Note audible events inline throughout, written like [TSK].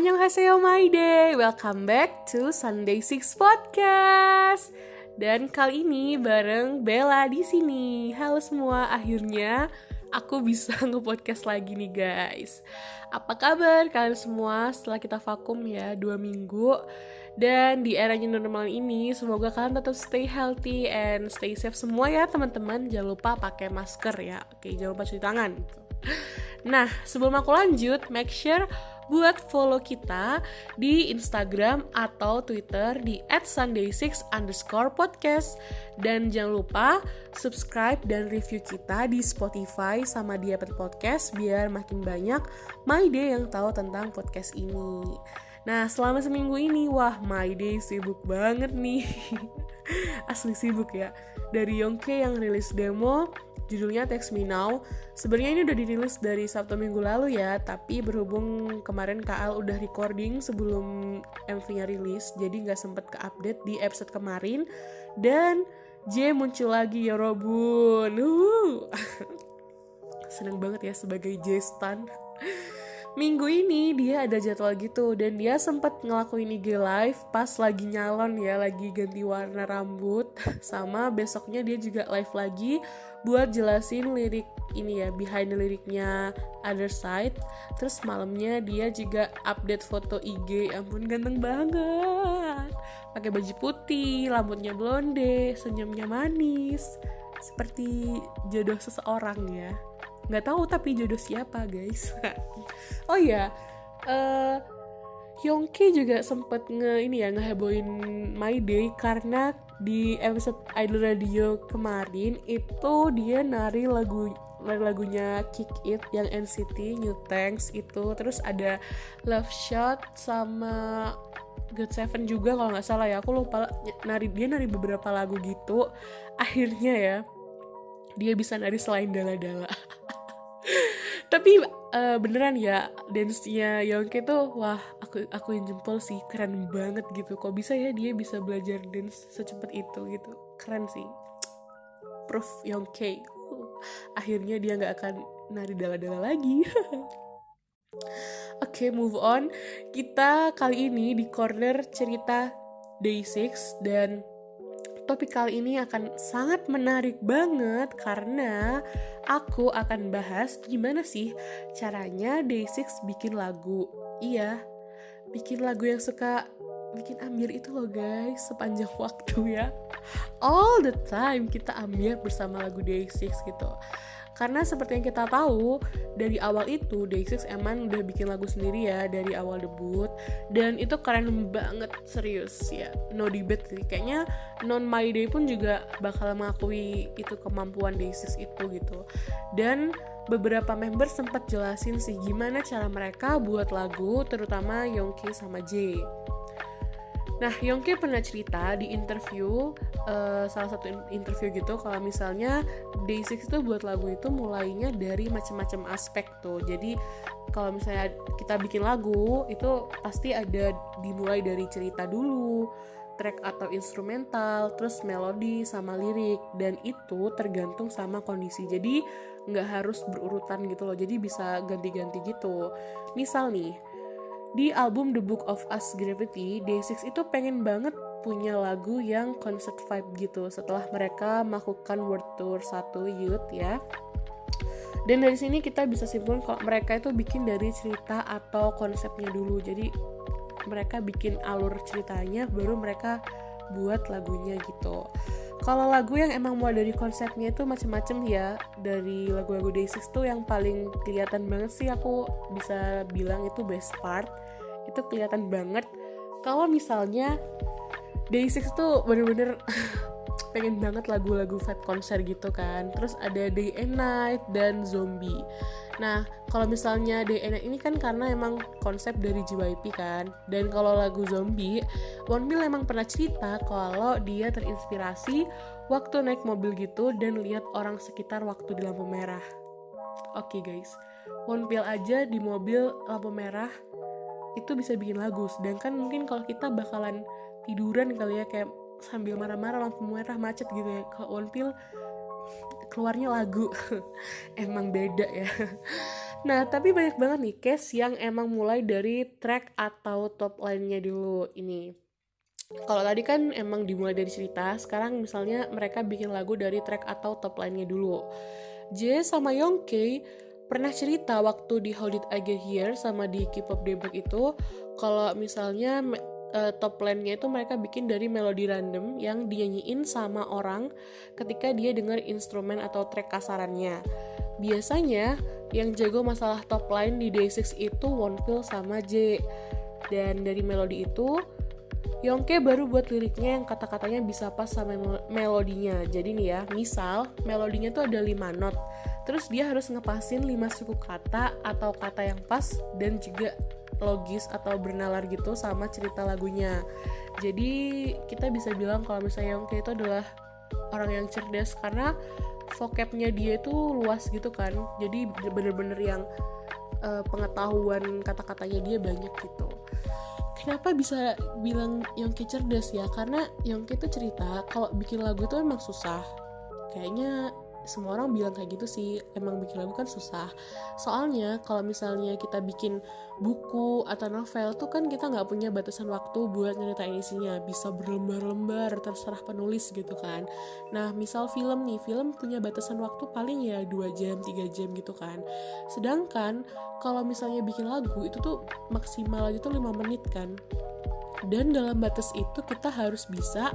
Annyeonghaseyo my day, welcome back to Sunday Six Podcast. Dan kali ini bareng Bella di sini. Halo semua, akhirnya aku bisa [LAUGHS] nge-podcast lagi nih guys. Apa kabar kalian semua setelah kita vakum ya dua minggu? Dan di era new normal ini, semoga kalian tetap stay healthy and stay safe semua ya teman-teman. Jangan lupa pakai masker ya. Oke, jangan lupa cuci tangan. Nah, sebelum aku lanjut, make sure buat follow kita di Instagram atau Twitter di @sunday6 underscore podcast dan jangan lupa subscribe dan review kita di Spotify sama di Apple Podcast biar makin banyak My Day yang tahu tentang podcast ini. Nah, selama seminggu ini, wah, My Day sibuk banget nih. [LAUGHS] Asli sibuk ya. Dari Yongke yang rilis demo, judulnya Text Me Now. Sebenarnya ini udah dirilis dari Sabtu minggu lalu ya, tapi berhubung kemarin KL udah recording sebelum MV-nya rilis, jadi nggak sempet ke update di episode kemarin. Dan J muncul lagi ya Robun. [LAUGHS] Seneng banget ya sebagai J Stan minggu ini dia ada jadwal gitu dan dia sempat ngelakuin IG live pas lagi nyalon ya lagi ganti warna rambut [LAUGHS] sama besoknya dia juga live lagi buat jelasin lirik ini ya behind liriknya other side. Terus malamnya dia juga update foto IG ampun ganteng banget. Pakai baju putih rambutnya blonde senyumnya manis. Seperti jodoh seseorang ya nggak tahu tapi jodoh siapa guys. [LAUGHS] Oh ya uh, juga sempet nge ini ya ngeheboin My Day karena di episode Idol Radio kemarin itu dia nari lagu lagunya Kick It yang NCT New Thanks itu. Terus ada Love Shot sama God Seven juga kalau nggak salah ya. Aku lupa nari dia nari beberapa lagu gitu. Akhirnya ya dia bisa nari selain dala-dala [LAUGHS] tapi uh, beneran ya dance-nya Yongke tuh wah aku aku yang jempol sih. Keren banget gitu. Kok bisa ya dia bisa belajar dance secepat itu gitu? Keren sih. Proof Yongke uh, akhirnya dia nggak akan nari dala-dala lagi. [LAUGHS] Oke, okay, move on. Kita kali ini di corner cerita Day 6 dan topik kali ini akan sangat menarik banget karena aku akan bahas gimana sih caranya Day6 bikin lagu. Iya, bikin lagu yang suka bikin ambil itu loh guys sepanjang [LAUGHS] waktu ya. All the time kita ambil bersama lagu Day6 gitu. Karena seperti yang kita tahu, dari awal itu Day6 emang udah bikin lagu sendiri ya dari awal debut dan itu keren banget serius ya. No debate sih. Kayaknya Non My Day pun juga bakal mengakui itu kemampuan Day6 itu gitu. Dan beberapa member sempat jelasin sih gimana cara mereka buat lagu terutama Yongki sama J. Nah, Yongki pernah cerita di interview, uh, salah satu interview gitu, kalau misalnya Day6 itu buat lagu itu mulainya dari macam-macam aspek tuh. Jadi, kalau misalnya kita bikin lagu, itu pasti ada dimulai dari cerita dulu, track atau instrumental, terus melodi sama lirik, dan itu tergantung sama kondisi. Jadi, nggak harus berurutan gitu loh, jadi bisa ganti-ganti gitu. Misal nih, di album The Book of Us Gravity, Day6 itu pengen banget punya lagu yang concert vibe gitu setelah mereka melakukan world tour satu youth ya. Dan dari sini kita bisa simpulkan kalau mereka itu bikin dari cerita atau konsepnya dulu. Jadi mereka bikin alur ceritanya baru mereka buat lagunya gitu kalau lagu yang emang mulai dari konsepnya itu macem-macem ya. Dari lagu-lagu Day6 tuh yang paling kelihatan banget sih aku bisa bilang itu best part. Itu kelihatan banget. Kalau misalnya Day6 tuh bener-bener [LAUGHS] pengen banget lagu-lagu fat konser gitu kan. Terus ada Day and Night dan Zombie. Nah kalau misalnya Day and Night ini kan karena emang konsep dari JYP kan. Dan kalau lagu Zombie Wonpil emang pernah cerita kalau dia terinspirasi waktu naik mobil gitu dan lihat orang sekitar waktu di lampu merah. Oke okay, guys Wonpil aja di mobil lampu merah itu bisa bikin lagu. Sedangkan mungkin kalau kita bakalan tiduran kali ya kayak sambil marah-marah lampu merah macet gitu ya. Kalau One Pill keluarnya lagu. [LAUGHS] Emang beda ya. Nah tapi banyak banget nih case yang emang mulai dari track atau top line-nya dulu ini. Kalau tadi kan emang dimulai dari cerita sekarang misalnya mereka bikin lagu dari track atau top line-nya dulu. J sama Yongke pernah cerita waktu di How Did I Get Here sama di K-pop debug itu kalau misalnya uh, top line-nya itu mereka bikin dari melodi random yang dinyanyiin sama orang ketika dia dengar instrumen atau track kasarannya. Biasanya yang jago masalah top line di Day6 itu Wonpil sama J. Dan dari melodi itu Yongke baru buat liriknya yang kata-katanya bisa pas sama melodinya. Jadi nih ya, misal melodinya tuh ada 5 not terus dia harus ngepasin 5 suku kata atau kata yang pas dan juga logis atau bernalar gitu sama cerita lagunya. Jadi kita bisa bilang kalau misalnya Yongke itu adalah orang yang cerdas karena vocabnya dia itu luas gitu kan. Jadi bener-bener yang uh, pengetahuan kata-katanya dia banyak gitu. Kenapa bisa bilang Yongke cerdas ya? Karena Yongke itu cerita kalau bikin lagu itu emang susah. Kayaknya semua orang bilang kayak gitu sih. Emang bikin lagu kan susah. Soalnya kalau misalnya kita bikin buku atau novel tuh kan kita nggak punya batasan waktu buat nyeritain isinya. Bisa berlembar-lembar terserah penulis gitu kan. Nah misal film nih film punya batasan waktu paling ya dua jam tiga jam gitu kan. Sedangkan kalau misalnya bikin lagu itu tuh maksimal aja tuh 5 menit kan dan dalam batas itu kita harus bisa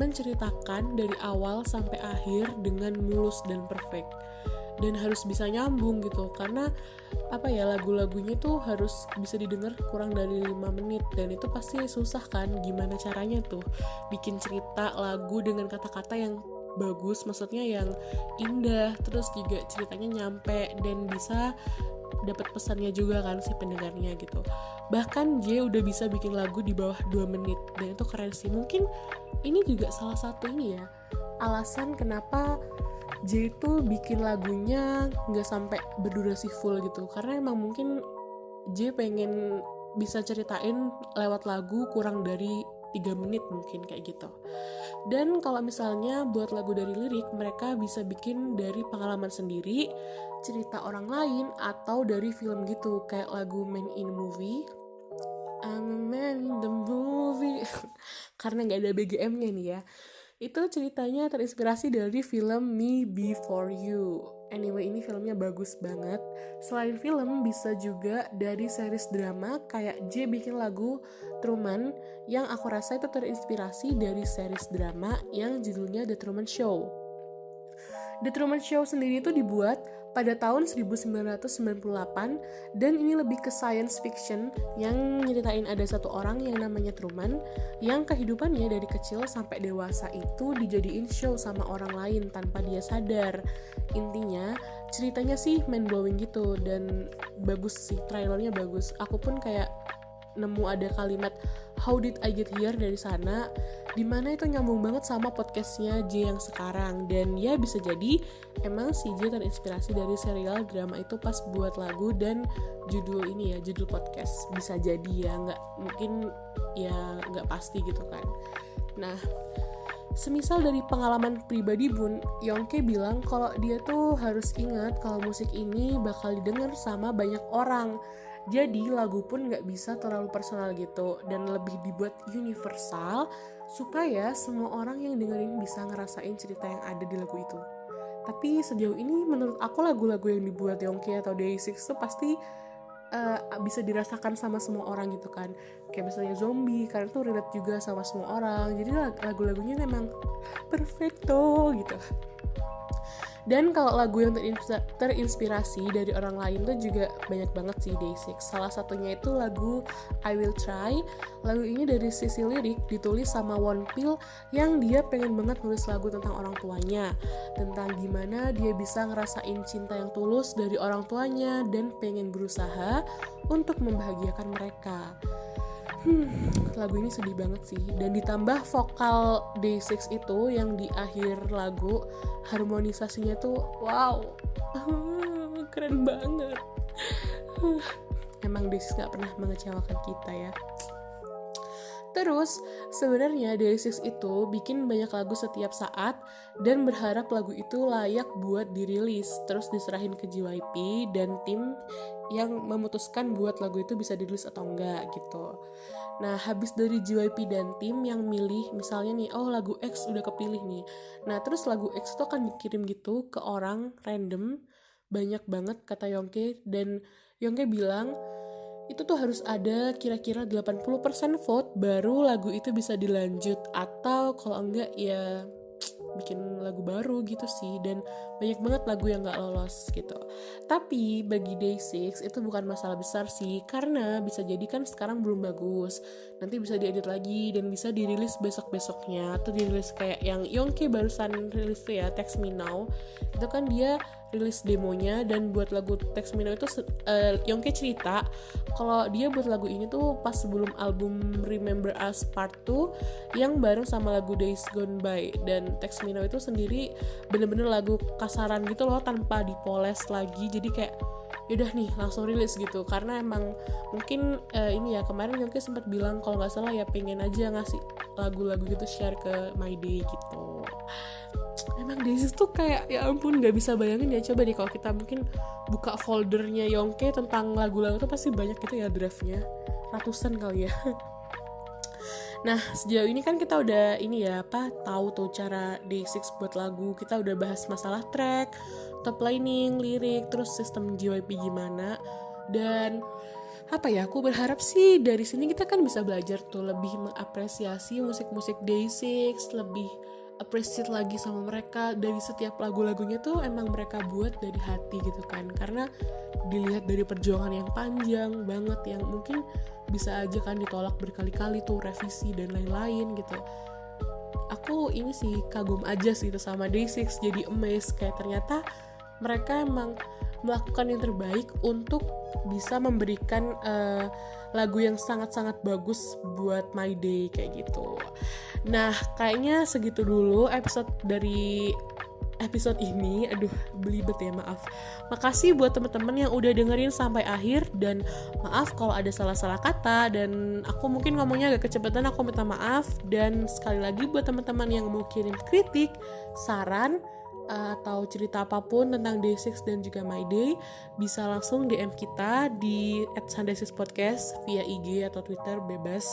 menceritakan dari awal sampai akhir dengan mulus dan perfect. Dan harus bisa nyambung gitu karena apa ya lagu-lagunya tuh harus bisa didengar kurang dari 5 menit dan itu pasti susah kan gimana caranya tuh bikin cerita lagu dengan kata-kata yang bagus maksudnya yang indah terus juga ceritanya nyampe dan bisa dapat pesannya juga kan si pendengarnya gitu. Bahkan J udah bisa bikin lagu di bawah 2 menit dan itu keren sih. Mungkin ini juga salah satu ini ya alasan kenapa J itu bikin lagunya nggak sampai berdurasi full gitu. Karena emang mungkin J pengen bisa ceritain lewat lagu kurang dari 3 menit mungkin kayak gitu dan kalau misalnya buat lagu dari lirik mereka bisa bikin dari pengalaman sendiri cerita orang lain atau dari film gitu kayak lagu Man in Movie. I'm man in the movie. [LAUGHS] Karena nggak ada BGM-nya nih ya. Itu ceritanya terinspirasi dari film Me Before You Anyway, ini filmnya bagus banget. Selain film, bisa juga dari series drama kayak J bikin lagu Truman yang aku rasa itu terinspirasi dari series drama yang judulnya The Truman Show. The Truman Show sendiri itu dibuat pada tahun 1998 dan ini lebih ke science fiction yang nyeritain ada satu orang yang namanya Truman yang kehidupannya dari kecil sampai dewasa itu dijadiin show sama orang lain tanpa dia sadar. Intinya ceritanya sih mind blowing gitu dan bagus sih trailernya bagus. Aku pun kayak nemu ada kalimat how did I get here? dari sana di mana itu nyambung banget sama podcastnya J yang sekarang. Dan ya bisa jadi emang si J terinspirasi dari serial drama itu pas buat lagu dan judul ini ya judul podcast. Bisa jadi ya nggak mungkin ya nggak pasti gitu kan. Nah Semisal dari pengalaman pribadi Bun, Yongke bilang kalau dia tuh harus ingat kalau musik ini bakal didengar sama banyak orang jadi lagu pun nggak bisa terlalu personal gitu dan lebih dibuat universal supaya semua orang yang dengerin bisa ngerasain cerita yang ada di lagu itu. Tapi sejauh ini menurut aku lagu-lagu yang dibuat Yongki atau Day6 itu pasti uh, bisa dirasakan sama semua orang gitu kan. Kayak misalnya zombie karena tuh relate juga sama semua orang. Jadi lagu-lagunya memang perfecto gitu dan kalau lagu yang terinspirasi dari orang lain tuh juga banyak banget sih Day6 salah satunya itu lagu I Will Try. Lagu ini dari sisi lirik ditulis sama Won Pil yang dia pengen banget nulis lagu tentang orang tuanya. Tentang gimana dia bisa ngerasain cinta yang tulus dari orang tuanya dan pengen berusaha untuk membahagiakan mereka hmm, lagu ini sedih banget sih. Dan ditambah vokal Day6 itu yang di akhir lagu harmonisasinya tuh wow. Keren banget. Emang Day6 gak pernah mengecewakan kita ya Terus, sebenarnya Day6 itu bikin banyak lagu setiap saat dan berharap lagu itu layak buat dirilis, terus diserahin ke JYP dan tim yang memutuskan buat lagu itu bisa dirilis atau enggak gitu. Nah, habis dari JYP dan tim yang milih, misalnya nih, oh lagu X udah kepilih nih. Nah, terus lagu X itu akan dikirim gitu ke orang random, banyak banget kata Yongke, dan Yongke bilang, itu tuh harus ada kira-kira 80% vote baru lagu itu bisa dilanjut. Atau kalau enggak ya [TSK] bikin lagu baru gitu sih. Dan banyak banget lagu yang gak lolos gitu. Tapi bagi Day6 itu bukan masalah besar sih. Karena bisa jadi kan sekarang belum bagus. Nanti bisa diedit lagi dan bisa dirilis besok-besoknya. Atau dirilis kayak yang Yongki barusan rilis tuh ya Text Me Now. Itu kan dia rilis demonya dan buat lagu Text Me Now itu uh, Yongke cerita kalau dia buat lagu ini tuh pas sebelum album Remember Us Part 2 yang bareng sama lagu Days Gone By. Dan Text Me Now itu sendiri bener-bener lagu kasaran gitu loh tanpa dipoles lagi. Jadi kayak yaudah nih langsung rilis gitu. Karena emang mungkin uh, ini ya kemarin Yongke sempat bilang kalau nggak salah ya pengen aja ngasih lagu-lagu gitu share ke My Day gitu emang Daisy tuh kayak ya ampun nggak bisa bayangin ya coba deh kalau kita mungkin buka foldernya Yongke tentang lagu-lagu tuh pasti banyak gitu ya draftnya ratusan kali ya [LAUGHS] Nah, sejauh ini kan kita udah ini ya, apa, tahu tuh cara Day6 buat lagu. Kita udah bahas masalah track, top lining, lirik, terus sistem JYP gimana. Dan apa ya, aku berharap sih dari sini kita kan bisa belajar tuh lebih mengapresiasi musik-musik Day6, lebih appreciate lagi sama mereka. Dari setiap lagu-lagunya tuh emang mereka buat dari hati gitu kan. Karena dilihat dari perjuangan yang panjang banget yang mungkin bisa aja kan ditolak berkali-kali tuh revisi dan lain-lain gitu. Aku ini sih kagum aja sih sama Day6 jadi amazed. Kayak ternyata mereka emang melakukan yang terbaik untuk bisa memberikan uh, lagu yang sangat-sangat bagus buat my day kayak gitu. Nah, kayaknya segitu dulu episode dari episode ini. Aduh, belibet ya, maaf. Makasih buat teman-teman yang udah dengerin sampai akhir dan maaf kalau ada salah-salah kata dan aku mungkin ngomongnya agak kecepatan, aku minta maaf dan sekali lagi buat teman-teman yang mau kirim kritik, saran, atau cerita apa pun tentang Day6 dan juga My Day bisa langsung DM kita di @sunday6podcast via IG atau Twitter bebas.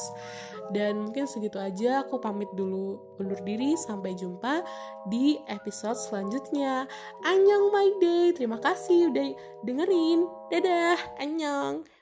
Dan mungkin segitu aja aku pamit dulu undur diri. Sampai jumpa di episode selanjutnya. Annyeong My Day! Terima kasih udah dengerin. Dadah Annyeong